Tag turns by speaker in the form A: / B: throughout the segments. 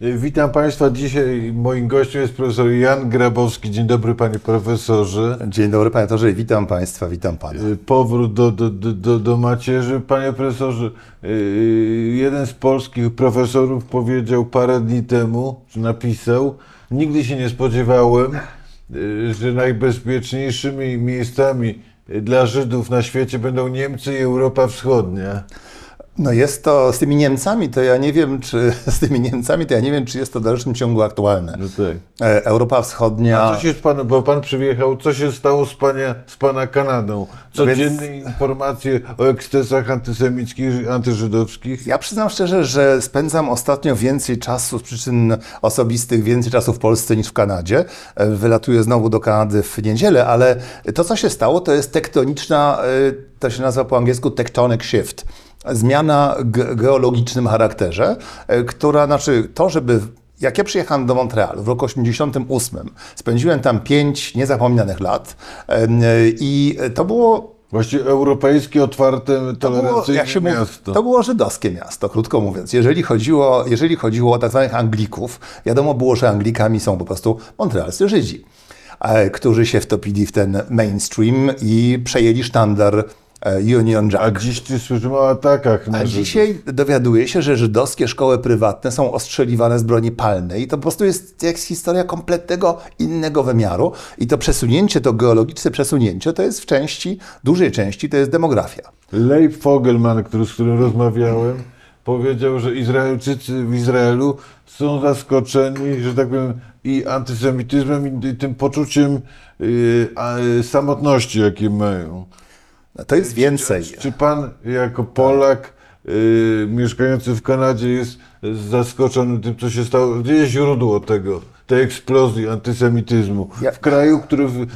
A: Witam Państwa. Dzisiaj moim gościem jest profesor Jan Grabowski. Dzień dobry Panie Profesorze.
B: Dzień dobry Panie Torze, witam Państwa, witam Pana.
A: Powrót do, do, do, do, macierzy. Panie Profesorze, yy, jeden z polskich profesorów powiedział parę dni temu, czy napisał, nigdy się nie spodziewałem, że najbezpieczniejszymi miejscami dla Żydów na świecie będą Niemcy i Europa Wschodnia.
B: No jest to, z tymi Niemcami to ja nie wiem, czy z tymi Niemcami to ja nie wiem, czy jest to w dalszym ciągu aktualne.
A: No tak.
B: E, Europa Wschodnia...
A: A co się z panem, bo pan przyjechał, co się stało z, pania, z pana Kanadą? Codzienne Więc... informacje o ekscesach antysemickich, antyżydowskich?
B: Ja przyznam szczerze, że spędzam ostatnio więcej czasu z przyczyn osobistych, więcej czasu w Polsce niż w Kanadzie. E, wylatuję znowu do Kanady w niedzielę, ale to, co się stało, to jest tektoniczna, e, to się nazywa po angielsku tectonic shift zmiana geologicznym charakterze, e, która, znaczy to, żeby jak ja przyjechałem do Montrealu w roku 88, spędziłem tam pięć niezapomnianych lat i to było
A: Właściwie europejskie, otwarte, tolerancyjne to było, miasto.
B: To było żydowskie miasto, krótko mówiąc. Jeżeli chodziło, jeżeli chodziło o tak zwanych Anglików, wiadomo było, że Anglikami są po prostu montrealscy Żydzi, e, którzy się wtopili w ten mainstream i przejęli sztandar Union Jack.
A: A dziś ty słyszymy o atakach na
B: A dzisiaj dowiaduje się, że żydowskie szkoły prywatne są ostrzeliwane z broni palnej i to po prostu jest jak historia kompletnego innego wymiaru i to przesunięcie, to geologiczne przesunięcie to jest w części, dużej części to jest demografia.
A: Leif Fogelman, który, z którym rozmawiałem, powiedział, że Izraelczycy w Izraelu są zaskoczeni, że tak powiem, i antysemityzmem, i tym poczuciem yy, samotności, jakie mają.
B: No to jest więcej.
A: Czy, czy pan jako Polak y, mieszkający w Kanadzie jest zaskoczony tym, co się stało? Gdzie jest źródło tego, tej eksplozji antysemityzmu? Ja... W kraju, który w,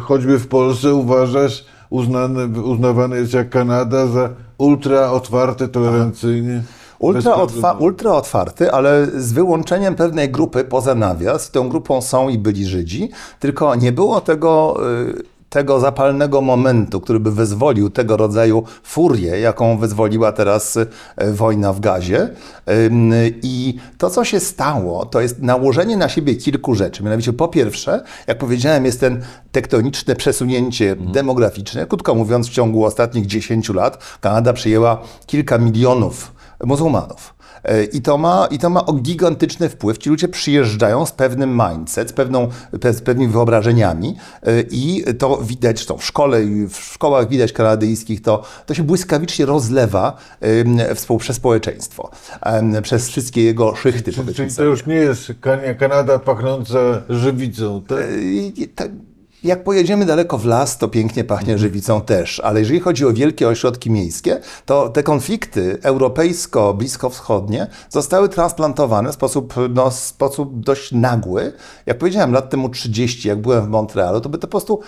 A: choćby w Polsce uważasz, uznany, uznawany jest jak Kanada za ultra otwarte, tolerancyjnie.
B: Ultra, otwa ultra otwarty, ale z wyłączeniem pewnej grupy poza nawias. Tą grupą są i byli Żydzi, tylko nie było tego. Y tego zapalnego momentu, który by wyzwolił tego rodzaju furię, jaką wyzwoliła teraz e, wojna w gazie. I to, co się stało, to jest nałożenie na siebie kilku rzeczy. Mianowicie, po pierwsze, jak powiedziałem, jest ten tektoniczne przesunięcie mhm. demograficzne. Krótko mówiąc, w ciągu ostatnich 10 lat Kanada przyjęła kilka milionów muzułmanów. E, I to, ma, I to ma gigantyczny wpływ. Ci ludzie przyjeżdżają z pewnym mindset, z, pewną, z pewnymi wyobrażeniami e, i to widać, zresztą w szkole i w szkołach widać kanadyjskich, to, to się błyskawicznie rozlewa przez społeczeństwo, przez wszystkie jego szychty.
A: Czyli, czyli to już nie jest Kanada pachnąca żywicą, tak?
B: Jak pojedziemy daleko w las, to pięknie pachnie żywicą też, ale jeżeli chodzi o wielkie ośrodki miejskie, to te konflikty europejsko-bliskowschodnie zostały transplantowane w sposób, no, w sposób dość nagły. Jak powiedziałem, lat temu 30, jak byłem w Montrealu, to by to po prostu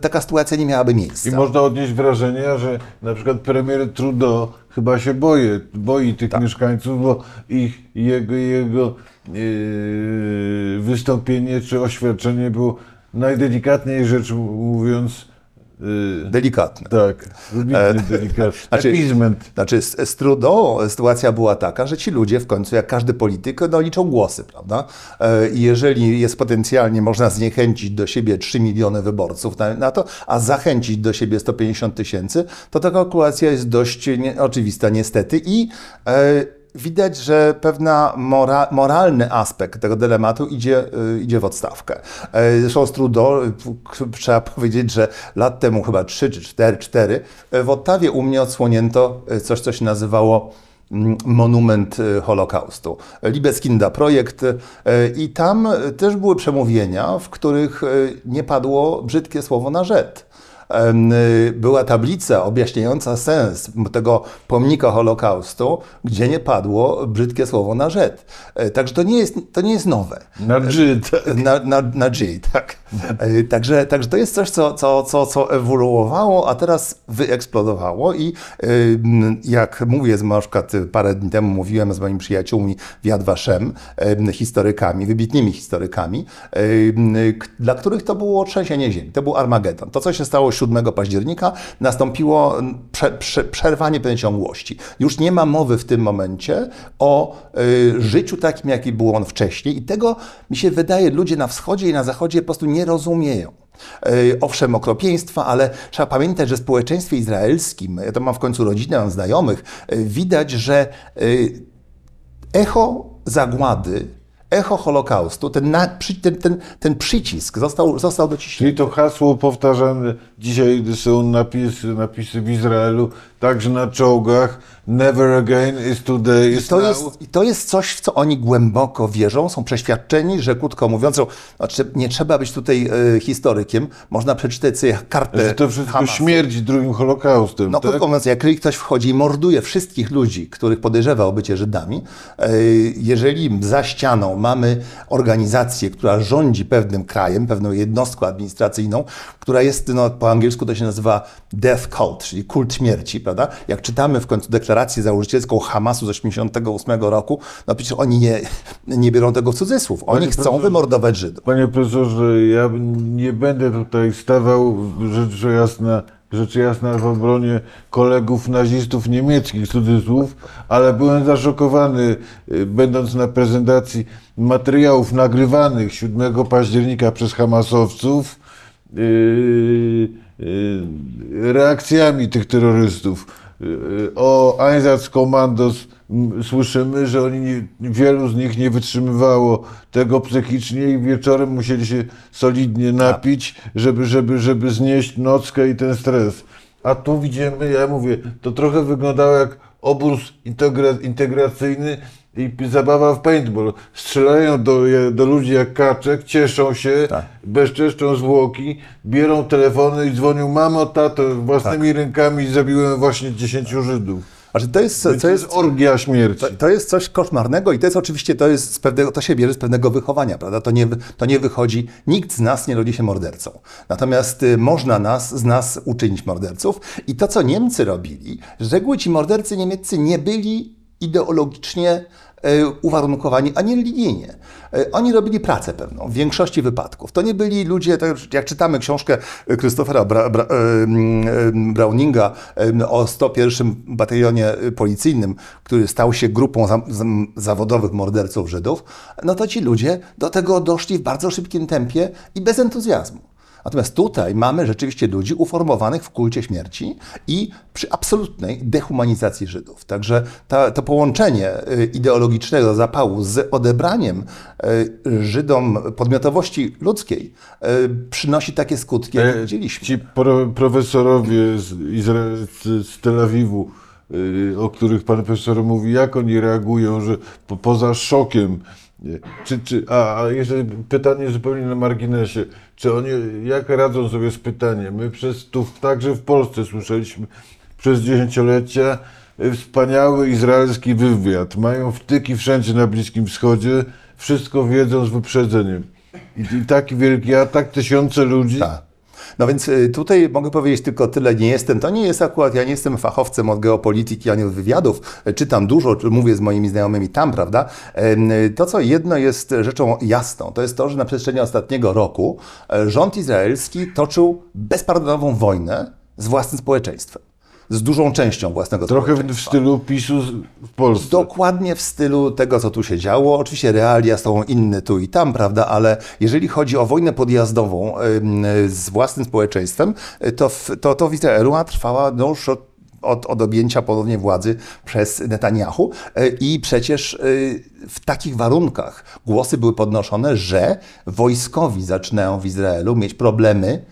B: taka sytuacja nie miałaby miejsca.
A: I można odnieść wrażenie, że na przykład premier Trudeau chyba się boi, boi tych tak. mieszkańców, bo ich, jego, jego yy, wystąpienie czy oświadczenie było najdelikatniej rzecz mówiąc,
B: delikatne.
A: Tak, e, delikatne. Znaczy,
B: Appeasement. Znaczy z, z Trudeau sytuacja była taka, że ci ludzie w końcu, jak każdy polityk, no, liczą głosy, prawda? E, I jeżeli jest potencjalnie, można zniechęcić do siebie 3 miliony wyborców na, na to, a zachęcić do siebie 150 tysięcy, to ta kalkulacja jest dość nie, oczywista niestety i e, widać, że pewna mora, moralny aspekt tego dylematu idzie, y, idzie w odstawkę. E, zresztą Trudeau, trzeba powiedzieć, że lat temu, chyba 3 czy 4, 4 e, w Ottawie u mnie odsłonięto e, coś, co się nazywało mm, monument Holokaustu. Libeskinda projekt i tam też były przemówienia, w których nie padło brzydkie słowo na rzet. Y, była tablica objaśniająca sens tego pomnika Holokaustu, gdzie nie padło brzydkie słowo na Żyd. E, także to nie jest, to nie jest nowe.
A: Na Żyd.
B: E, na, na, na G, tak. E, także, także to jest coś, co, co, co, co ewoluowało, a teraz wyeksplodowało i jak mówię, na przykład parę dni temu mówiłem z moimi przyjaciółmi w Yad Vashem, historykami, wybitnymi historykami, dla których to było trzęsienie ziemi, to był Armagedon. To, co się stało 7 października nastąpiło prze, prze, przerwanie pewnej ciągłości. Już nie ma mowy w tym momencie o y, życiu takim, jaki był on wcześniej i tego, mi się wydaje, ludzie na wschodzie i na zachodzie po prostu nie rozumieją. Y, Owszem, okropieństwa, ale trzeba pamiętać, że w społeczeństwie izraelskim, ja to mam w końcu rodzinę, mam znajomych, y, widać, że y, echo zagłady, echo Holokaustu, ten, na, ten, ten, ten przycisk został, został dociśnięty.
A: Czyli to hasło powtarzane, dzisiaj są napisy, napisy w Izraelu, także na czołgach, never again is today,
B: I
A: is
B: to,
A: now.
B: jest, I to jest coś, w co oni głęboko wierzą, są przeświadczeni, że krótko mówiąc, znaczy, nie trzeba być tutaj e, historykiem, można przeczytać sobie kartę
A: Że to wszystko
B: Hamasu.
A: śmierci drugim Holokaustem,
B: No
A: tak?
B: krótko mówiąc, jak ktoś wchodzi i morduje wszystkich ludzi, których podejrzewa o bycie Żydami, e, jeżeli za ścianą mamy organizację, która rządzi pewnym krajem, pewną jednostką administracyjną, która jest, no, po angielsku to się nazywa death cult, czyli kult śmierci, prawda? Jak czytamy w końcu deklarację założycielską Hamasu z 1988 roku, no przecież oni nie, nie biorą tego w cudzysłów. Oni
A: Panie
B: chcą wymordować Żydów.
A: Panie profesorze, ja nie będę tutaj stawał rzecz jasna, rzecz jasna w obronie kolegów nazistów niemieckich, cudzysłów, ale byłem zaszokowany, y, będąc na prezentacji materiałów nagrywanych 7 października przez Hamasowców, reakcjami tych terrorystów. Yy, O Einsatzkommandos słyszymy, że oni wielu z nich nie wytrzymywało tego psychicznie i wieczorem musieli się solidnie napić, żeby, żeby, żeby znieść nockę i ten stres. A tu widzimy, ja mówię, to trochę wyglądało jak obóz integra, integracyjny i zabawa w paintball. Strzelają do, do ludzi jak kaczek, cieszą się,
B: Tak.
A: bezczeszczą zwłoki, bierą telefony i dzwonią, mamo, tato, własnymi
B: Tak.
A: rękami zabiłem właśnie 10 Żydów.
B: Znaczy, to jest,
A: Więc
B: to jest
A: orgia śmierci.
B: To, to jest coś koszmarnego i to jest oczywiście, to, jest z pewnego, to się bierze z pewnego wychowania, prawda? To nie, to nie wychodzi, nikt z nas nie rodzi się mordercą. Natomiast y, można nas, z nas uczynić morderców i to, co Niemcy robili, z reguły ci mordercy niemieccy nie byli ideologicznie y, uwarunkowani ani religijnie. Y, Oni robili pracę pewną, w większości wypadków. To nie byli ludzie, tak jak czytamy książkę Christophera Bra, Bra, em, Browninga o 101 batalionie policyjnym, który stał się grupą za, zawodowych morderców Żydów, no to ci ludzie do tego doszli w bardzo szybkim tempie i bez entuzjazmu. Natomiast tutaj mamy rzeczywiście ludzi uformowanych w kulcie śmierci i przy absolutnej dehumanizacji Żydów. Także ta, to połączenie y, ideologicznego zapału z odebraniem y, Żydom podmiotowości ludzkiej y, przynosi takie skutki, jak
A: E,
B: widzieliśmy.
A: Ci pro, profesorowie z, Izrael- z, z Tel Awiwu, o których pan profesor mówi, jak oni reagują, że po, poza szokiem, czy, czy, a, jeszcze pytanie zupełnie na marginesie, czy oni, jak radzą sobie z pytaniem? My przez, tu także w Polsce słyszeliśmy przez dziesięciolecia y, wspaniały izraelski wywiad, mają wtyki wszędzie na Bliskim Wschodzie, wszystko wiedzą z wyprzedzeniem. I, i taki wielki atak, tysiące ludzi.
B: Tak. No więc y, tutaj mogę powiedzieć tylko tyle, nie jestem, to nie jest akurat, ja nie jestem fachowcem od geopolityki ani od wywiadów, Y, czytam dużo, mówię z moimi znajomymi tam, prawda? Y, To, co jedno jest rzeczą jasną, to jest to, że na przestrzeni ostatniego roku e, rząd izraelski toczył bezpardonową wojnę z własnym społeczeństwem. Z dużą częścią własnego
A: Trochę w, stylu PiSu w Polsce.
B: Dokładnie w stylu tego, co tu się działo. Oczywiście realia są inne tu i tam, prawda, ale jeżeli chodzi o wojnę podjazdową z własnym społeczeństwem, y, to, w, to, to w Izraelu trwała no, już od, od, od objęcia ponownie władzy przez Netanyahu Y, i przecież y, w takich warunkach głosy były podnoszone, że wojskowi zaczynają w Izraelu mieć problemy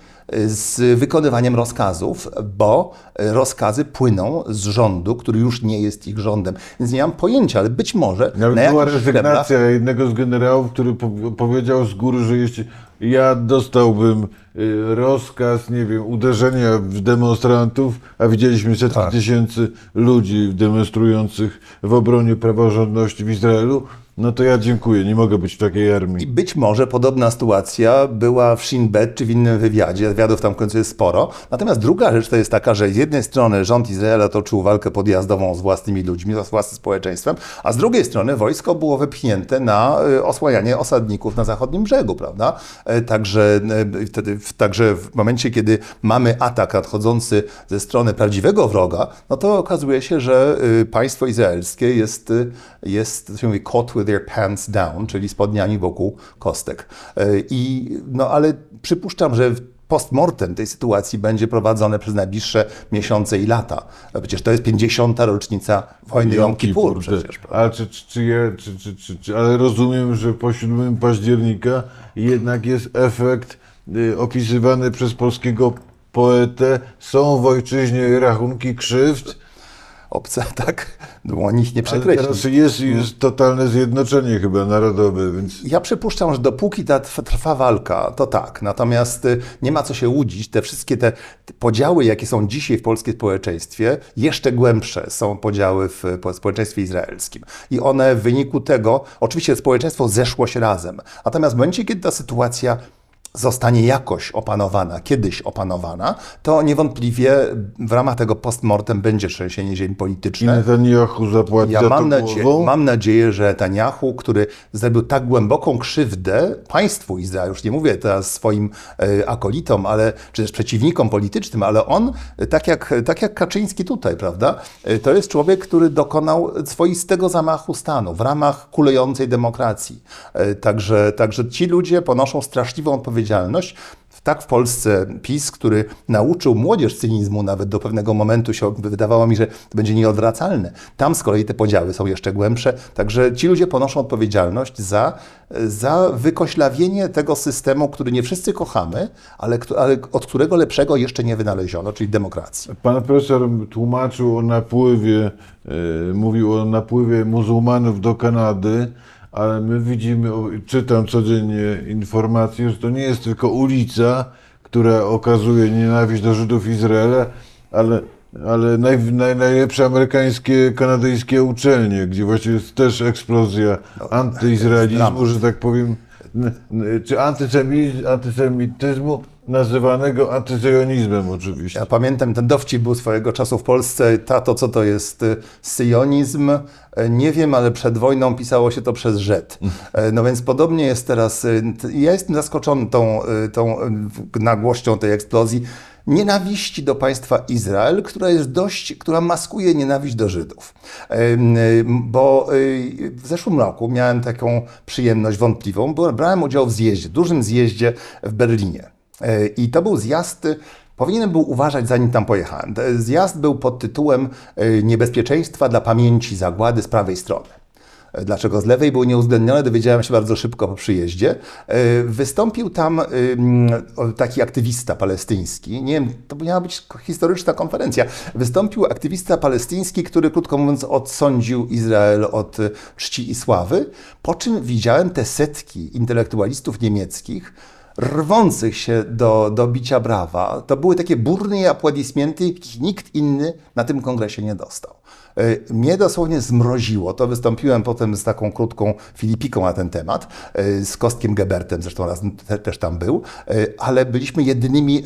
B: z wykonywaniem rozkazów, bo rozkazy płyną z rządu, który już nie jest ich rządem. Więc nie mam pojęcia, ale być może
A: Nawet
B: na
A: była rezygnacja jednego z generałów, który po, powiedział z góry, że jeśli ja dostałbym y, rozkaz, nie wiem, uderzenia w demonstrantów, a widzieliśmy setki
B: Tak.
A: tysięcy ludzi demonstrujących w obronie praworządności w Izraelu, no to ja dziękuję, nie mogę być w takiej
B: I
A: armii.
B: być może podobna sytuacja była w Shin Bet czy w innym wywiadzie. Wywiadów tam w końcu jest sporo. Natomiast druga rzecz to jest taka, że z jednej strony rząd Izraela toczył walkę podjazdową z własnymi ludźmi, z własnym społeczeństwem, a z drugiej strony wojsko było wypchnięte na y, osłanianie osadników na zachodnim brzegu, prawda? E, Także, e, wtedy, także w momencie, kiedy mamy atak nadchodzący ze strony prawdziwego wroga, no to okazuje się, że państwo izraelskie jest, jest to się mówi, caught with their pants down, czyli spodniami wokół kostek. Y, I, no ale przypuszczam, że postmortem tej sytuacji będzie prowadzone przez najbliższe miesiące i lata. Przecież to jest 50. rocznica wojny Jom Kippur przecież.
A: Ale, czy, czy, czy, je- czy, czy, czy, czy, ale rozumiem, że po 7 października jednak jest efekt y, opisywany przez polskiego poetę. Są w ojczyźnie rachunki krzywd,
B: Obce, tak? O nich nie
A: ale
B: przekreśli.
A: teraz jest, totalne zjednoczenie chyba narodowe, więc
B: Ja przypuszczam, że dopóki ta trwa, walka, to tak. Natomiast y, nie ma co się łudzić. Te wszystkie te podziały, jakie są dzisiaj w polskim społeczeństwie, jeszcze głębsze są podziały w po- społeczeństwie izraelskim. I one w wyniku tego, oczywiście społeczeństwo zeszło się razem. Natomiast w momencie, kiedy ta sytuacja zostanie jakoś opanowana, kiedyś opanowana, to niewątpliwie w ramach tego postmortem będzie trzęsienie ziemi
A: i
B: polityczne.
A: Netanyahu zapłaci
B: Ja
A: za to
B: mam, nadzie- mam nadzieję, że Netanyahu, który zrobił tak głęboką krzywdę państwu Izrael, już nie mówię teraz swoim e, akolitom, ale, czy też przeciwnikom politycznym, ale on, e, tak jak, tak jak Kaczyński tutaj, prawda, e, to jest człowiek, który dokonał swoistego zamachu stanu w ramach kulejącej demokracji. Także, także ci ludzie ponoszą straszliwą odpowiedzialność. Tak w Polsce PiS, który nauczył młodzież cynizmu nawet do pewnego momentu się wydawało mi, że to będzie nieodwracalne. Tam z kolei te podziały są jeszcze głębsze, także ci ludzie ponoszą odpowiedzialność za, za wykoślawienie tego systemu, który nie wszyscy kochamy, ale, ale od którego lepszego jeszcze nie wynaleziono, czyli demokracji.
A: Pan profesor tłumaczył o napływie, e, mówił o napływie muzułmanów do Kanady, ale my widzimy, czytam codziennie informacje, że to nie jest tylko ulica, która okazuje nienawiść do Żydów Izraela, ale, ale naj, naj, najlepsze amerykańskie, kanadyjskie uczelnie, gdzie właśnie jest też eksplozja antyizraelizmu, że tak powiem, czy antysemi, antysemityzmu, nazywanego antyzjonizmem oczywiście.
B: Ja pamiętam, ten dowcip był swojego czasu w Polsce. Tato, co to jest y, syjonizm? E, Nie wiem, ale przed wojną pisało się to przez Żet. E, No więc podobnie jest teraz. y, Ja jestem zaskoczony tą, y, tą nagłością tej eksplozji nienawiści do państwa Izrael, która jest dość, która maskuje nienawiść do Żydów. Y, Bo w zeszłym roku miałem taką przyjemność wątpliwą, bo brałem udział w zjeździe, dużym zjeździe w Berlinie. E, I to był zjazd, y, powinienem był uważać zanim tam pojechałem. Zjazd był pod tytułem y, Niebezpieczeństwa dla pamięci zagłady z prawej strony. E, Dlaczego z lewej były nieuwzględnione, dowiedziałem się bardzo szybko po przyjeździe. E, Wystąpił tam y, taki aktywista palestyński. Nie wiem, to miała być historyczna konferencja. Wystąpił aktywista palestyński, który krótko mówiąc odsądził Izrael od czci i sławy. Po czym widziałem te setki intelektualistów niemieckich, rwących się do, do bicia brawa. To były takie burne aplodismenty, jakich nikt inny na tym kongresie nie dostał. E, Mnie dosłownie zmroziło. To wystąpiłem potem z taką krótką filipiką na ten temat, e, z Kostkiem Gebertem, zresztą razem te, też tam był, e, ale byliśmy jedynymi,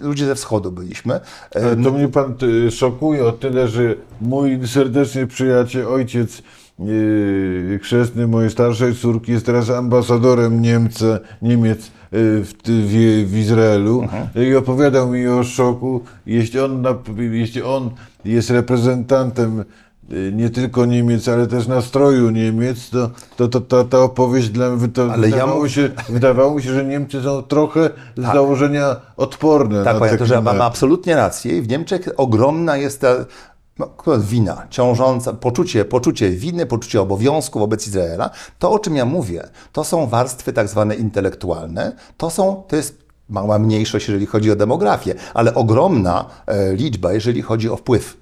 B: ludzie ze wschodu byliśmy.
A: Ale to mnie pan y, szokuje o tyle, że mój serdeczny przyjaciel, ojciec chrzestny mojej starszej córki jest teraz ambasadorem Niemca, Niemiec y, w, w, w Izraelu i opowiadał mi o szoku, jeśli on, jeśli on jest reprezentantem y, nie tylko Niemiec, ale też nastroju Niemiec, to, to, to ta, ta opowieść dla mnie to
B: Ale ja
A: wydawało,
B: mu-
A: się, wydawało mi się, że Niemcy są trochę z założenia odporne
B: Tak,
A: na
B: panie
A: te
B: doktorze, ma,
A: klimaty.
B: ma absolutnie rację. W Niemczech ogromna jest ta no, wina, ciążąca, poczucie, poczucie winy, poczucie obowiązku wobec Izraela. To, o czym ja mówię, to są warstwy tak zwane intelektualne. To, są, to jest mała mniejszość, jeżeli chodzi o demografię, ale ogromna e, liczba, jeżeli chodzi o wpływ.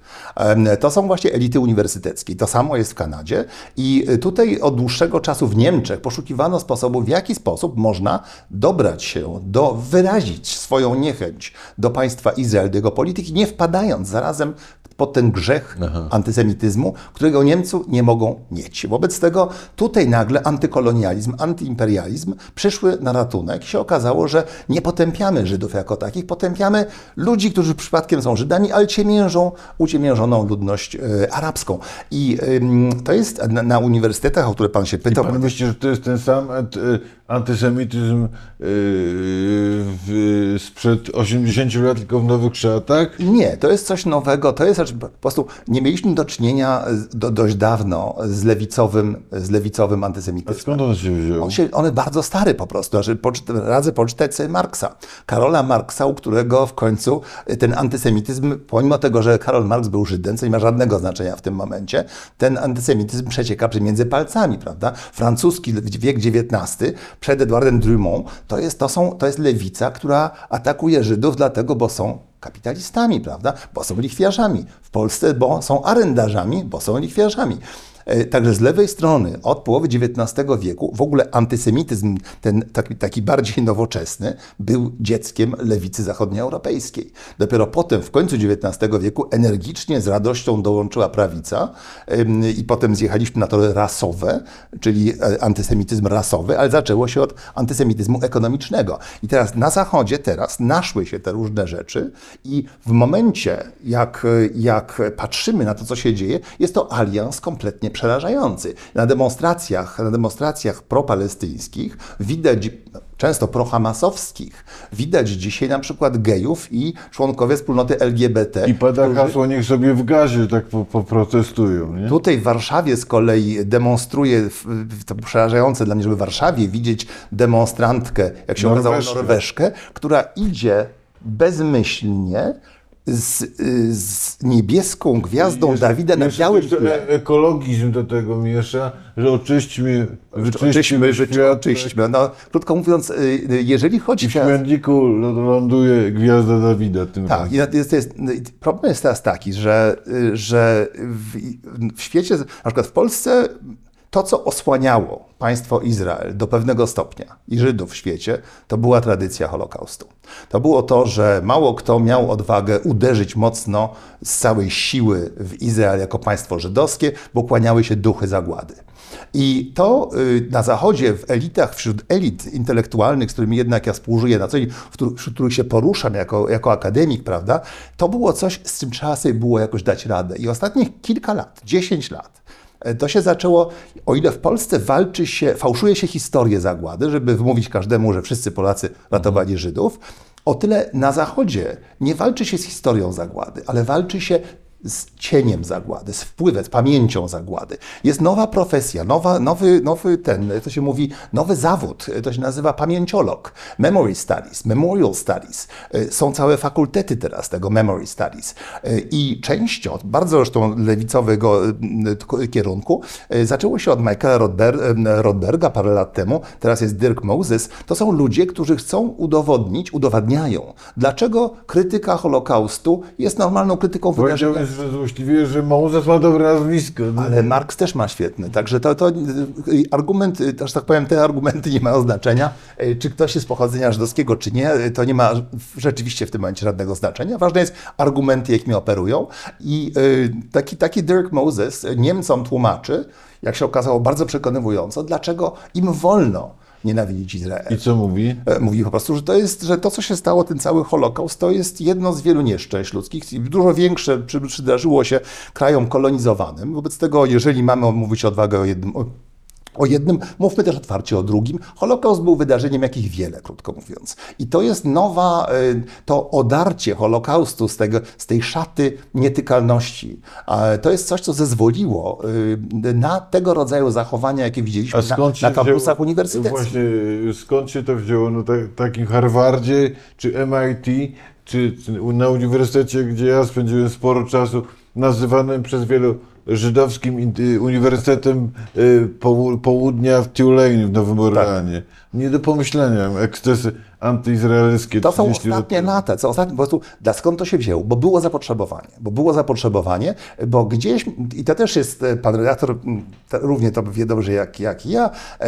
B: To są właśnie elity uniwersyteckie. To samo jest w Kanadzie i e, tutaj od dłuższego czasu w Niemczech poszukiwano sposobu, w jaki sposób można dobrać się do, wyrazić swoją niechęć do państwa Izrael, do jego polityki, nie wpadając zarazem pod ten grzech antysemityzmu, którego Niemcy nie mogą mieć. Wobec tego tutaj nagle antykolonializm, antyimperializm przyszły na ratunek. Się okazało, że nie potępiamy Żydów jako takich, potępiamy ludzi, którzy przypadkiem są Żydami, ale ciemiężą uciemiężoną ludność e, arabską. I ym, to jest na, na uniwersytetach, o które pan się pytał.
A: Pan myśli, że to jest ten sam anty, antysemityzm yy, w, sprzed 80 lat, tylko w nowych szatach?
B: Nie, to jest coś nowego. To jest po prostu nie mieliśmy do czynienia do, dość dawno z lewicowym, z lewicowym
A: A
B: antysemityzmem.
A: skąd on się wziął?
B: On, się, on jest bardzo stary po prostu. Znaczy, poczyta, radzę poczytać sobie Marksa. Karola Marksa, u którego w końcu ten antysemityzm, pomimo tego, że Karol Marx był Żydem, co nie ma żadnego znaczenia w tym momencie, ten antysemityzm przecieka między palcami, prawda? Francuski wiek XIX przed Edwardem Drummond to jest, to, są, to jest lewica, która atakuje Żydów dlatego, bo są kapitalistami, prawda? Bo są lichwiarzami. W Polsce, bo są arendarzami, bo są lichwiarzami. E, Także z lewej strony od połowy XIX wieku w ogóle antysemityzm, ten taki, taki bardziej nowoczesny, był dzieckiem lewicy zachodnioeuropejskiej. Dopiero potem, w końcu XIX wieku, energicznie, z radością dołączyła prawica i potem zjechaliśmy na tory rasowe, czyli e, antysemityzm rasowy, ale zaczęło się od antysemityzmu ekonomicznego. I teraz na Zachodzie teraz naszły się te różne rzeczy i w momencie, jak, jak patrzymy na to, co się dzieje, jest to alians kompletnie przerażający. Na demonstracjach, na demonstracjach propalestyńskich widać, często prohamasowskich, widać dzisiaj na przykład gejów i członkowie wspólnoty LGBT.
A: I pada hasło, niech sobie w gazie tak po- poprotestują, nie?
B: Tutaj w Warszawie z kolei demonstruje, to przerażające dla mnie, żeby w Warszawie widzieć demonstrantkę, jak się okazało.
A: Norweszkę,
B: która idzie bezmyślnie z, z niebieską gwiazdą
A: Jeszcze-
B: Dawida na białym tle.
A: ekologizm do tego miesza, że oczyśćmy, wyczyśćmy świat.
B: oczyśmy. No, krótko mówiąc, y, y, jeżeli chodzi
A: I w śmietniku ląduje gwiazda Dawida tym
B: Tak, jest, jest, problem jest teraz taki, że, y, że w, w świecie, na przykład w Polsce, to co osłaniało państwo Izrael do pewnego stopnia i Żydów w świecie, to była tradycja Holokaustu. To było to, że mało kto miał odwagę uderzyć mocno z całej siły w Izrael jako państwo żydowskie, bo kłaniały się duchy zagłady. I to y, na Zachodzie, w elitach, wśród elit intelektualnych, z którymi jednak ja współżyję na co dzień, wśród których się poruszam jako, jako akademik, prawda, to było coś, z czym trzeba sobie było jakoś dać radę. I ostatnich kilka lat, 10 lat, to się zaczęło, o ile w Polsce walczy się, fałszuje się historię zagłady, żeby wmówić każdemu, że wszyscy Polacy ratowali Żydów, o tyle na Zachodzie nie walczy się z historią zagłady, ale walczy się z cieniem zagłady, z wpływem, z pamięcią zagłady. Jest nowa profesja, nowa, nowy, nowy ten, to się mówi, nowy zawód, to się nazywa pamięciolog, memory studies, memorial studies. Y, Są całe fakultety teraz tego memory studies. Y, I częścią, bardzo zresztą lewicowego y, kierunku, zaczęło się od Michaela Rodber, Rodberga parę lat temu, teraz jest Dirk Moses. To są ludzie, którzy chcą udowodnić, udowadniają, dlaczego krytyka Holokaustu jest normalną krytyką
A: że złośliwie, że Mozes ma dobre nazwisko. no.
B: ale Marx też ma świetny, także to, to argument, że tak powiem, te argumenty nie mają znaczenia. Y, Czy ktoś jest pochodzenia żydowskiego, czy nie, y, to nie ma rzeczywiście w tym momencie żadnego znaczenia. Ważne jest argumenty, jakimi operują. I y, taki, taki Dirk Moses Niemcom tłumaczy, jak się okazało bardzo przekonywująco, dlaczego im wolno nienawidzić Izrael.
A: I co mówi?
B: E, Mówi po prostu, że to jest, że to, co się stało, ten cały Holokaust, to jest jedno z wielu nieszczęść ludzkich. Dużo większe przy- przydarzyło się krajom kolonizowanym. Wobec tego, jeżeli mamy mówić odwagę o jednym. O, jednym, mówmy też otwarcie o drugim. Holokaust był wydarzeniem, jakich wiele, krótko mówiąc. I to jest nowa, y, to odarcie Holokaustu z, tego, z tej szaty nietykalności. To jest coś, co zezwoliło y, na tego rodzaju zachowania, jakie widzieliśmy na, na kampusach uniwersyteckich.
A: Właśnie, skąd się to wzięło? No, tak, takim Harvardzie, czy MIT, czy, czy na uniwersytecie, gdzie ja spędziłem sporo czasu, nazywanym przez wielu żydowskim y, Uniwersytetem y, Połu- Południa w Tulane w Nowym Orleanie. Nie do pomyślenia, ekscesy antyizraelskie.
B: To są
A: 30 lat
B: ostatnie
A: temu.
B: lata, co ostatnie, po prostu, dla skąd to się wzięło? Bo było zapotrzebowanie, bo było zapotrzebowanie, bo gdzieś, i to też jest, e, pan redaktor m, to równie to wie dobrze jak, jak ja, e,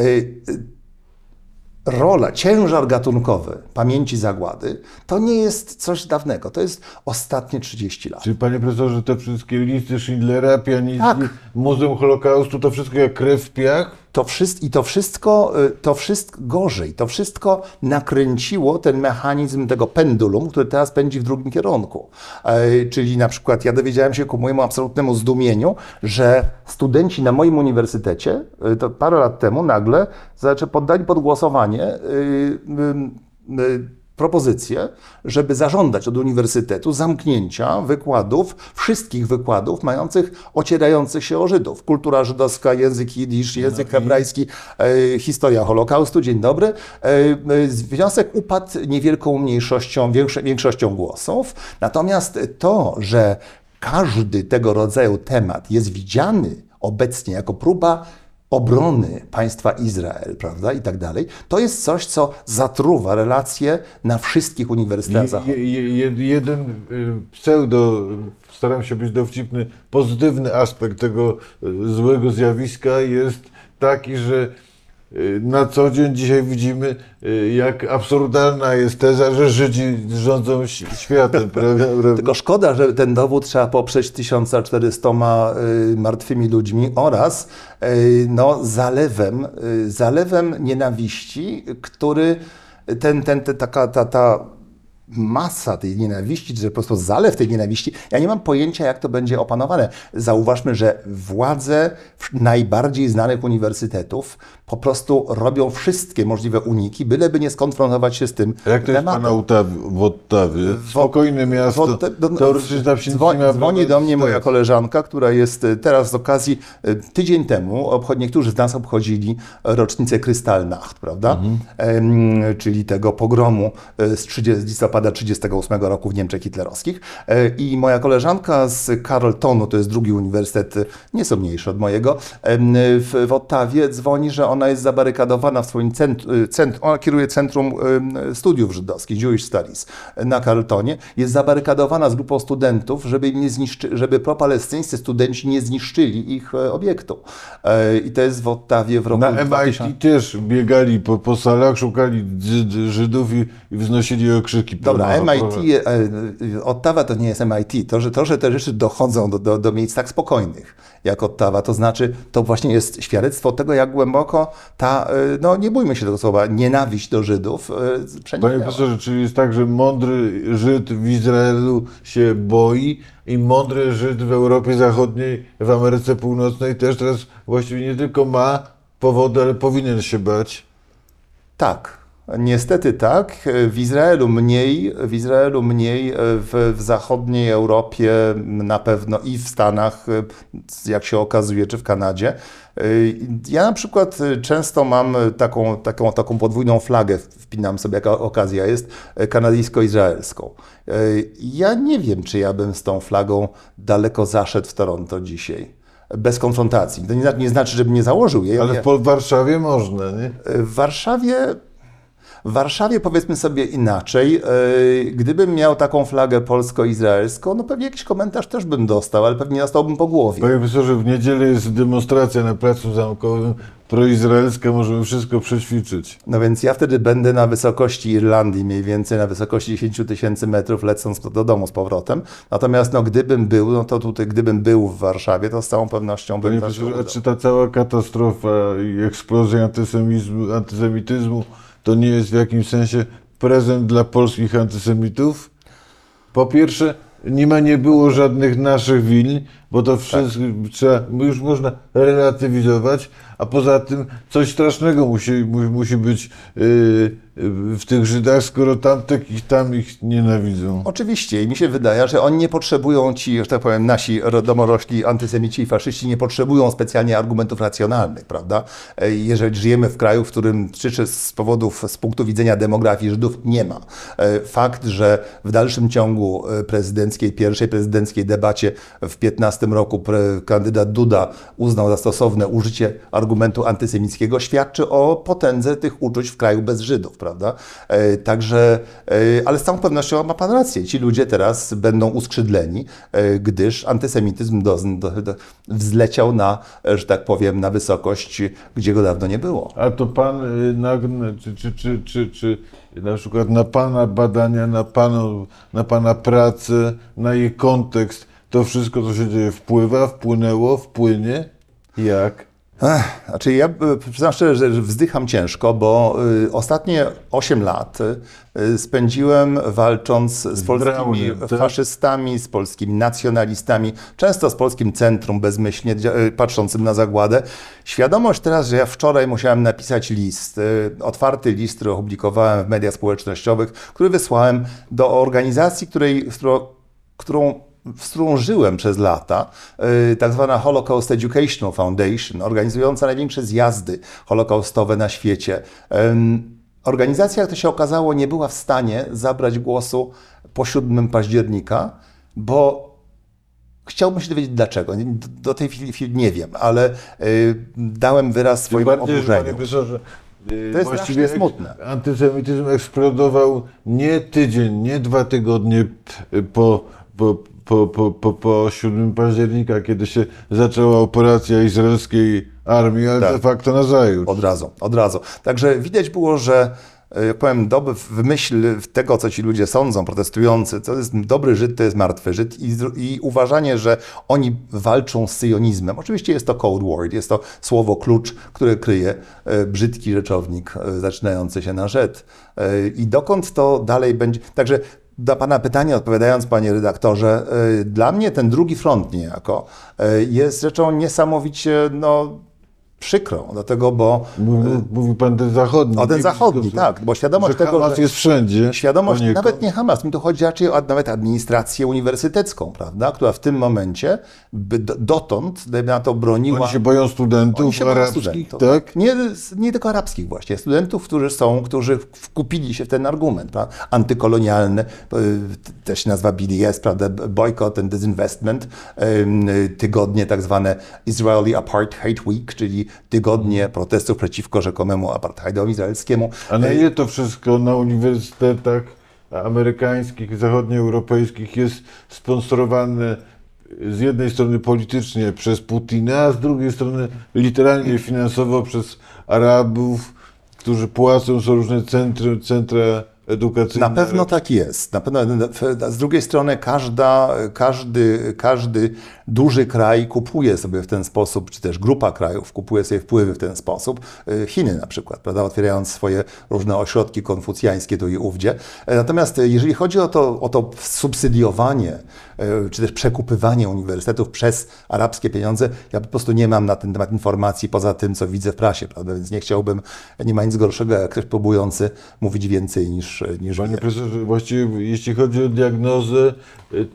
B: rola, ciężar gatunkowy pamięci zagłady, to nie jest coś dawnego, to jest ostatnie 30 lat.
A: Czyli panie profesorze, te wszystkie listy Schindlera, pianistki,
B: Tak.
A: Muzeum Holokaustu, to wszystko jak krew w piach?
B: To wszystko, I to wszystko, y, to wszystko gorzej, to wszystko nakręciło ten mechanizm tego pendulum, który teraz pędzi w drugim kierunku. E, Czyli na przykład ja dowiedziałem się ku mojemu absolutnemu zdumieniu, że studenci na moim uniwersytecie, y, to parę lat temu nagle znaczy poddali pod głosowanie y, propozycję, żeby zażądać od uniwersytetu zamknięcia wykładów, wszystkich wykładów mających, ocierających się o Żydów. Kultura żydowska, język jidysz, język hebrajski, e, historia Holokaustu, dzień dobry. E, e, związek upadł niewielką mniejszością, większo- większością głosów. Natomiast to, że każdy tego rodzaju temat jest widziany obecnie jako próba obrony państwa Izrael, prawda, i tak dalej, to jest coś, co zatruwa relacje na wszystkich uniwersytetach zachodnich.
A: Je, je, jeden y, pseudo, staram się być dowcipny, pozytywny aspekt tego y, złego zjawiska jest taki, że na co dzień dzisiaj widzimy, y, jak absurdalna jest teza, że Żydzi rządzą światem. prawda?
B: Tylko szkoda, że ten dowód trzeba poprzeć 1400 y, martwymi ludźmi oraz y, no, zalewem, y, zalewem nienawiści, który ten, ten, ten, taka, ta, ta masa tej nienawiści, czy po prostu zalew tej nienawiści, ja nie mam pojęcia, jak to będzie opanowane. Zauważmy, że władze najbardziej znanych uniwersytetów po prostu robią wszystkie możliwe uniki, byleby nie skonfrontować się z tym
A: Jak to jest
B: tematem.
A: pana Ottawie, w Ottawie? Spokojne miasto,
B: Bo te- do-
A: teoretycznie tam się
B: dzwoni, dzwoni do mnie moja koleżanka, która jest e, teraz z okazji, e, tydzień temu, obchod, niektórzy z nas obchodzili rocznicę Krystalnacht, prawda?
A: Mhm.
B: Em, czyli tego pogromu z 30, listopada 1938 roku w Niemczech hitlerowskich. E, I moja koleżanka z Carletonu, to jest drugi uniwersytet, e, nieco mniejszy od mojego, w, w Ottawie dzwoni, że ona jest zabarykadowana w swoim centrum, cent, ona kieruje Centrum Studiów Żydowskich, Jewish Studies na Carletonie, jest zabarykadowana z grupą studentów, żeby, nie zniszczy, żeby propalestyńscy studenci nie zniszczyli ich e, obiektu. E, I to jest w Ottawie w roku
A: Na
B: 2000.
A: MIT też biegali po, po salach, szukali Żyd, Żydów i, i wznosili okrzyki.
B: Dobra, MIT, e, e, Ottawa to nie jest MIT. To, że, to, że te rzeczy dochodzą do, do, do miejsc tak spokojnych jak Ottawa, to znaczy to właśnie jest świadectwo tego, jak głęboko ta, e, no nie bójmy się tego słowa, nienawiść do Żydów e,
A: Panie
B: przeniknęła.
A: profesorze, czyli jest tak, że mądry Żyd w Izraelu się boi i mądry Żyd w Europie Zachodniej, w Ameryce Północnej też teraz właściwie nie tylko ma powody, ale powinien się bać.
B: Tak. Niestety tak. W Izraelu mniej, w Izraelu mniej, w, w zachodniej Europie na pewno i w Stanach, jak się okazuje, czy w Kanadzie. Ja na przykład często mam taką, taką, taką podwójną flagę, wpinam sobie jaka okazja jest, kanadyjsko-izraelską. Ja nie wiem, czy ja bym z tą flagą daleko zaszedł w Toronto dzisiaj. Bez konfrontacji. To nie, nie znaczy, żebym nie założył jej.
A: Ale w Warszawie można, nie?
B: w Warszawie, w Warszawie powiedzmy sobie inaczej. Yy, Gdybym miał taką flagę polsko-izraelską, no pewnie jakiś komentarz też bym dostał, ale pewnie dostałbym po głowie.
A: Panie profesorze, w niedzielę jest demonstracja na Placu Zamkowym proizraelska, możemy wszystko przećwiczyć.
B: No więc ja wtedy będę na wysokości Irlandii, mniej więcej na wysokości 10 tysięcy metrów, lecąc do domu z powrotem. Natomiast no, gdybym był, no to tutaj, gdybym był w Warszawie, to z całą pewnością bym
A: Panie profesorze, a czy ta cała katastrofa i eksplozja antysemityzmu to nie jest w jakimś sensie prezent dla polskich antysemitów? Po pierwsze, nie ma, nie było żadnych naszych win, bo to wszystko trzeba, już można relatywizować, a poza tym coś strasznego musi, mu, musi być yy, w tych Żydach, skoro tamtych ich tam ich nienawidzą.
B: Oczywiście i mi się wydaje, że oni nie potrzebują ci, że tak powiem, nasi ro- domorośli antysemici i faszyści nie potrzebują specjalnie argumentów racjonalnych, prawda? E, Jeżeli żyjemy w kraju, w którym czy, z powodów, z punktu widzenia demografii Żydów nie ma. E, Fakt, że w dalszym ciągu e, prezydenckiej, pierwszej prezydenckiej debacie w 15 2015 roku kandydat Duda uznał za stosowne użycie argumentu antysemickiego, świadczy o potędze tych uczuć w kraju bez Żydów, prawda? E, Także, e, ale z całą pewnością ma pan rację. Ci ludzie teraz będą uskrzydleni, e, gdyż antysemityzm do, do, do, wzleciał na, że tak powiem, na wysokość, gdzie go dawno nie było.
A: A to pan nagne, czy, czy, czy, czy, czy na przykład na pana badania, na, panu, na pana pracę, na jej kontekst, to wszystko, co się dzieje, wpływa, wpłynęło, wpłynie? Jak?
B: Ech, znaczy ja y, przyznam szczerze, że wzdycham ciężko, bo y, ostatnie 8 lat y, spędziłem walcząc z polskimi
A: Braunem, tak?
B: faszystami, z polskimi nacjonalistami, często z polskim centrum bezmyślnie y, patrzącym na zagładę. Świadomość teraz, że ja wczoraj musiałem napisać list, y, otwarty list, który opublikowałem w mediach społecznościowych, który wysłałem do organizacji, której, którą z którą żyłem przez lata, y, tak zwana Holocaust Educational Foundation, organizująca największe zjazdy holokaustowe na świecie. Organizacja, jak to się okazało, nie była w stanie zabrać głosu po 7 października, bo chciałbym się dowiedzieć dlaczego. Do tej chwili, nie wiem, ale y, dałem wyraz swojemu oburzeniu.
A: y,
B: To jest
A: właściwie
B: smutne.
A: Antysemityzm eksplodował nie tydzień, nie dwa tygodnie po, po, po, po, po, po 7 października, kiedy się zaczęła operacja izraelskiej armii, ale
B: Tak.
A: de facto nazajutrz.
B: Od razu, od razu. Także widać było, że e, jak powiem, doby w myśl tego, co ci ludzie sądzą, protestujący, to jest dobry Żyd, to jest martwy Żyd i, i uważanie, że oni walczą z syjonizmem. Oczywiście jest to code word, jest to słowo klucz, które kryje e, brzydki rzeczownik e, zaczynający się na rzet. I dokąd to dalej będzie... Także do Pana pytania odpowiadając, Panie redaktorze, e, dla mnie ten drugi front niejako e, jest rzeczą niesamowicie no, przykrą, dlatego, bo
A: Mówi, mówi pan ten zachodni.
B: o ten zachodni, tak, bo świadomość
A: że
B: tego,
A: Hamas
B: że
A: jest wszędzie.
B: świadomość,
A: poniekąd.
B: nawet nie Hamas, mi tu chodzi raczej o nawet administrację uniwersytecką, prawda, która w tym momencie by do- dotąd na to broniła...
A: Oni się boją studentów
B: Oni się boją
A: arabskich,
B: studentów.
A: tak?
B: Nie, nie tylko arabskich właśnie, studentów, którzy są, którzy wkupili się w ten argument, prawda? antykolonialny, y, też się nazywa BDS, prawda, Boycott and Disinvestment, y, tygodnie tak zwane Israeli Apartheid Week, czyli tygodnie protestów przeciwko rzekomemu apartheidowi izraelskiemu.
A: A na ile to wszystko na uniwersytetach amerykańskich, zachodnioeuropejskich jest sponsorowane z jednej strony politycznie przez Putina, a z drugiej strony literalnie finansowo przez Arabów, którzy płacą, są różne centry, centra edukacyjne.
B: Na pewno tak jest. Na pewno, z drugiej strony każda, każdy, każdy duży kraj kupuje sobie w ten sposób, czy też grupa krajów kupuje sobie wpływy w ten sposób. Y, Chiny na przykład, prawda, otwierając swoje różne ośrodki konfucjańskie tu i ówdzie. E, Natomiast e, jeżeli chodzi o to, o to subsydiowanie, e, czy też przekupywanie uniwersytetów przez arabskie pieniądze, ja po prostu nie mam na ten temat informacji poza tym, co widzę w prasie, prawda, więc nie chciałbym, nie ma nic gorszego, jak ktoś próbujący mówić więcej niż, niż
A: Panie
B: wie.
A: profesorze, właściwie jeśli chodzi o diagnozę,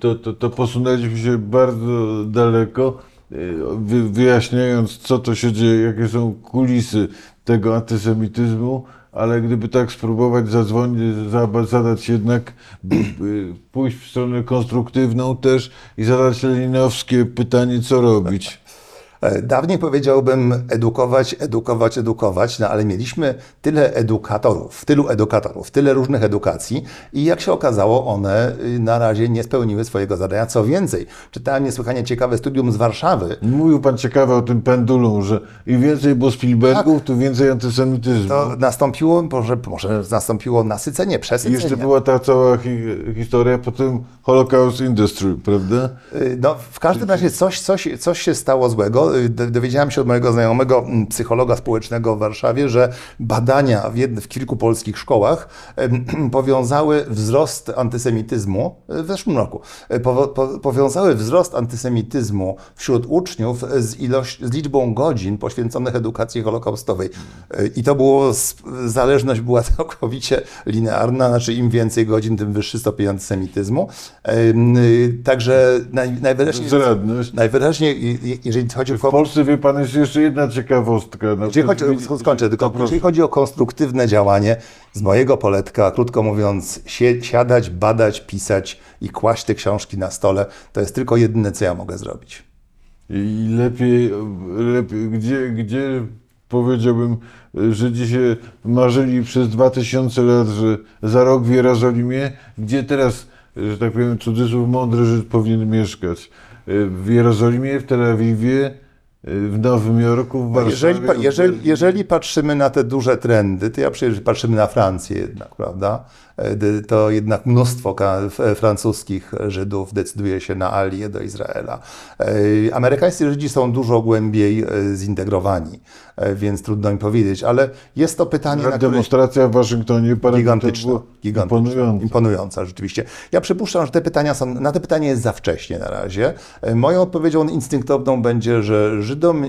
A: to, to, to posunęliśmy się bardzo daleko, y, wy, wyjaśniając, co to się dzieje, jakie są kulisy tego antysemityzmu, ale gdyby tak spróbować zadzwonić, za- zadać jednak, y, pójść w stronę konstruktywną też i zadać leninowskie pytanie, co robić.
B: E, Dawniej powiedziałbym edukować, edukować, edukować, no ale mieliśmy tyle edukatorów, tylu edukatorów, tyle różnych edukacji i jak się okazało, one y, na razie nie spełniły swojego zadania. Co więcej, czytałem niesłychanie ciekawe studium z Warszawy,
A: Mówił pan ciekawe o tym pendulum, że im więcej było Spielbergów, tym więcej antysemityzmu.
B: to nastąpiło, może, może nastąpiło nasycenie,
A: I
B: przesycenie.
A: jeszcze była ta cała hi historia potem Holocaust Industry, prawda?
B: Y, No, w każdym razie coś, coś, coś się stało złego. Do- Dowiedziałem się od mojego znajomego psychologa społecznego w Warszawie, że badania w, jed- w kilku polskich szkołach powiązały wzrost antysemityzmu w zeszłym roku. y, Po, po, powiązały wzrost antysemityzmu wśród uczniów z, ilość, z liczbą godzin poświęconych edukacji holokaustowej. Y, I to było, zależność była całkowicie linearna, znaczy im więcej godzin, tym wyższy stopień antysemityzmu. Y, Także naj, najwyraźniej, najwyraźniej, jeżeli chodzi o
A: W Polsce, wie pan, jest jeszcze jedna ciekawostka. Na
B: jeżeli chodzi, skończę, tylko jeżeli chodzi o konstruktywne działanie, z mojego poletka, krótko mówiąc, sie, siadać, badać, pisać i kłaść te książki na stole, to jest tylko jedyne, co ja mogę zrobić.
A: I lepiej, lepiej gdzie, gdzie powiedziałbym, Żydzi się marzyli przez 2000 lat, że za rok w Jerozolimie, gdzie teraz, że tak powiem, cudzysłów mądry Żyd powinien mieszkać? W Jerozolimie, w Tel Awiwie, w Nowym Jorku, w Warszawie.
B: Jeżeli, jeżeli, jeżeli patrzymy na te duże trendy, to ja przecież patrzymy na Francję jednak, prawda? E, To jednak mnóstwo f- francuskich Żydów decyduje się na alię do Izraela. E, Amerykańscy Żydzi są dużo głębiej e, zintegrowani, e, więc trudno mi powiedzieć, ale jest to pytanie, na które
A: Demonstracja w Waszyngtonie parę
B: Gigantyczna, gigantyczna,
A: imponująca.
B: imponująca rzeczywiście. Ja przypuszczam, że te pytania są, na te pytanie jest za wcześnie na razie. E, Moją odpowiedzią instynktowną będzie, że Żydom,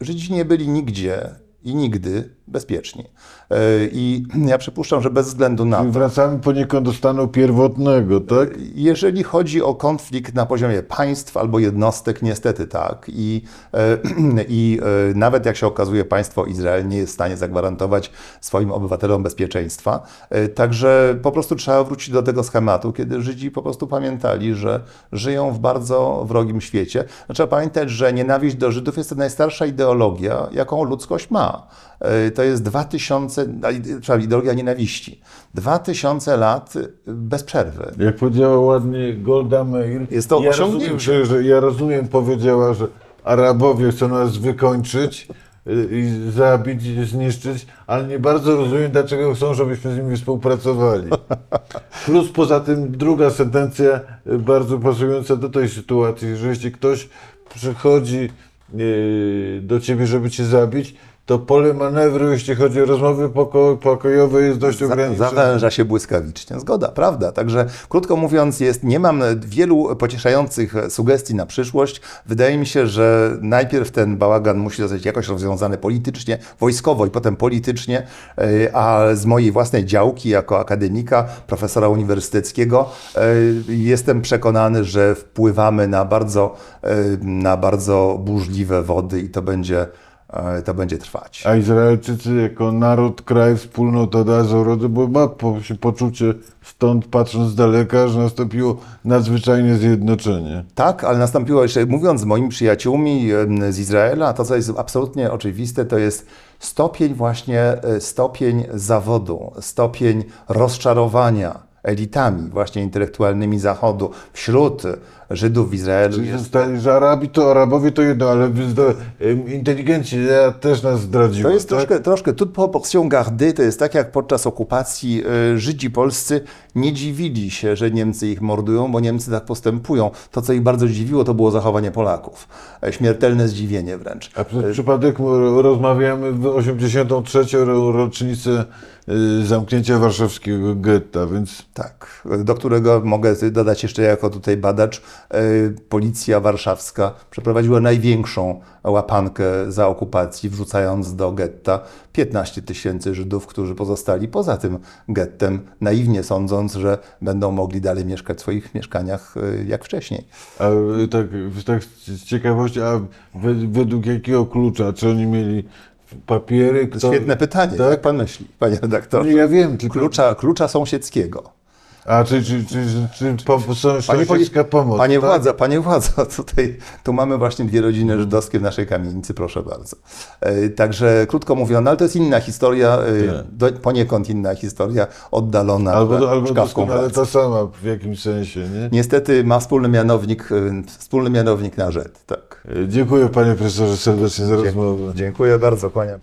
B: Żydzi, nie byli nigdzie i nigdy bezpieczni. E, I ja przypuszczam, że bez względu na to,
A: Wracamy poniekąd do stanu pierwotnego, tak?
B: jeżeli chodzi o konflikt na poziomie państw albo jednostek, niestety tak. I, e, i e, nawet jak się okazuje, państwo Izrael nie jest w stanie zagwarantować swoim obywatelom bezpieczeństwa. E, Także po prostu trzeba wrócić do tego schematu, kiedy Żydzi po prostu pamiętali, że żyją w bardzo wrogim świecie. Trzeba pamiętać, że nienawiść do Żydów jest to najstarsza ideologia, jaką ludzkość ma. E, To jest 2000, a, ide- przepraszam, ideologia nienawiści. 2000 lat bez przerwy.
A: Jak powiedziała ładnie Golda Meir,
B: Jest to
A: ja rozumiem, że, że ja rozumiem, powiedziała, że Arabowie chcą nas wykończyć y, i zabić, i zniszczyć, ale nie bardzo rozumiem, dlaczego chcą, żebyśmy z nimi współpracowali. Plus poza tym druga sentencja y, bardzo pasująca do tej sytuacji, że jeśli ktoś przychodzi y, do ciebie, żeby cię zabić, to pole manewru, jeśli chodzi o rozmowy poko pokojowe, jest dość ograniczone.
B: Zawęża się błyskawicznie. Zgoda, prawda. Także krótko mówiąc, jest, nie mam wielu pocieszających sugestii na przyszłość. Wydaje mi się, że najpierw ten bałagan musi zostać jakoś rozwiązany politycznie, wojskowo i potem politycznie, e, a z mojej własnej działki jako akademika, profesora uniwersyteckiego, e, jestem przekonany, że wpływamy na bardzo, e, na bardzo burzliwe wody i to będzie, to będzie trwać.
A: A Izraelczycy jako naród, kraj, wspólnota Dazorodu, bo ma się poczucie stąd patrząc z daleka, że nastąpiło nadzwyczajne zjednoczenie.
B: Tak, ale nastąpiło jeszcze, mówiąc z moimi przyjaciółmi z Izraela, to co jest absolutnie oczywiste, to jest stopień właśnie, e, stopień zawodu, stopień rozczarowania elitami właśnie intelektualnymi Zachodu wśród Żydów w Izraelu.
A: Czyli
B: Jest,
A: że Arabi to Arabowie to jedno, ale wy zda, em, inteligenci ja też nas zdradziła.
B: to jest
A: tak?
B: troszkę, troszkę toute proportion gardée, to jest tak jak podczas okupacji e, Żydzi polscy nie dziwili się, że Niemcy ich mordują, bo Niemcy tak postępują. To, co ich bardzo dziwiło, to było zachowanie Polaków. E, Śmiertelne zdziwienie wręcz.
A: A przez przypadek m- rozmawiamy w 83. ro- rocznicę zamknięcia warszawskiego getta, więc
B: Tak, do którego mogę dodać jeszcze jako tutaj badacz, e, policja warszawska przeprowadziła największą łapankę za okupacji, wrzucając do getta 15 tysięcy Żydów, którzy pozostali poza tym gettem, naiwnie sądząc, że będą mogli dalej mieszkać w swoich mieszkaniach e, jak wcześniej.
A: A y, tak, tak z ciekawości, a we, według jakiego klucza? Czy oni mieli papiery?
B: To
A: Kto,
B: świetne pytanie,
A: tak?
B: jak pan myśli, panie redaktorze?
A: ja wiem, tylko...
B: Klucza, klucza sąsiedzkiego.
A: A czy, czy, czy, czy, czy po,
B: Panie,
A: sąsiedzka pomoc?
B: panie
A: tak?
B: władza, panie władza, tutaj tu mamy właśnie dwie rodziny żydowskie w naszej kamienicy, proszę bardzo. E, Także krótko mówiąc, ale to jest inna historia, e,
A: Tak.
B: do, poniekąd inna historia, oddalona
A: Albo, albo
B: szkawką
A: doskonale ta sama w jakimś sensie, nie?
B: Niestety ma wspólny mianownik, e, wspólny mianownik na rzecz, tak.
A: Dziękuję panie profesorze serdecznie za rozmowę.
B: Dziękuję bardzo, kłaniam.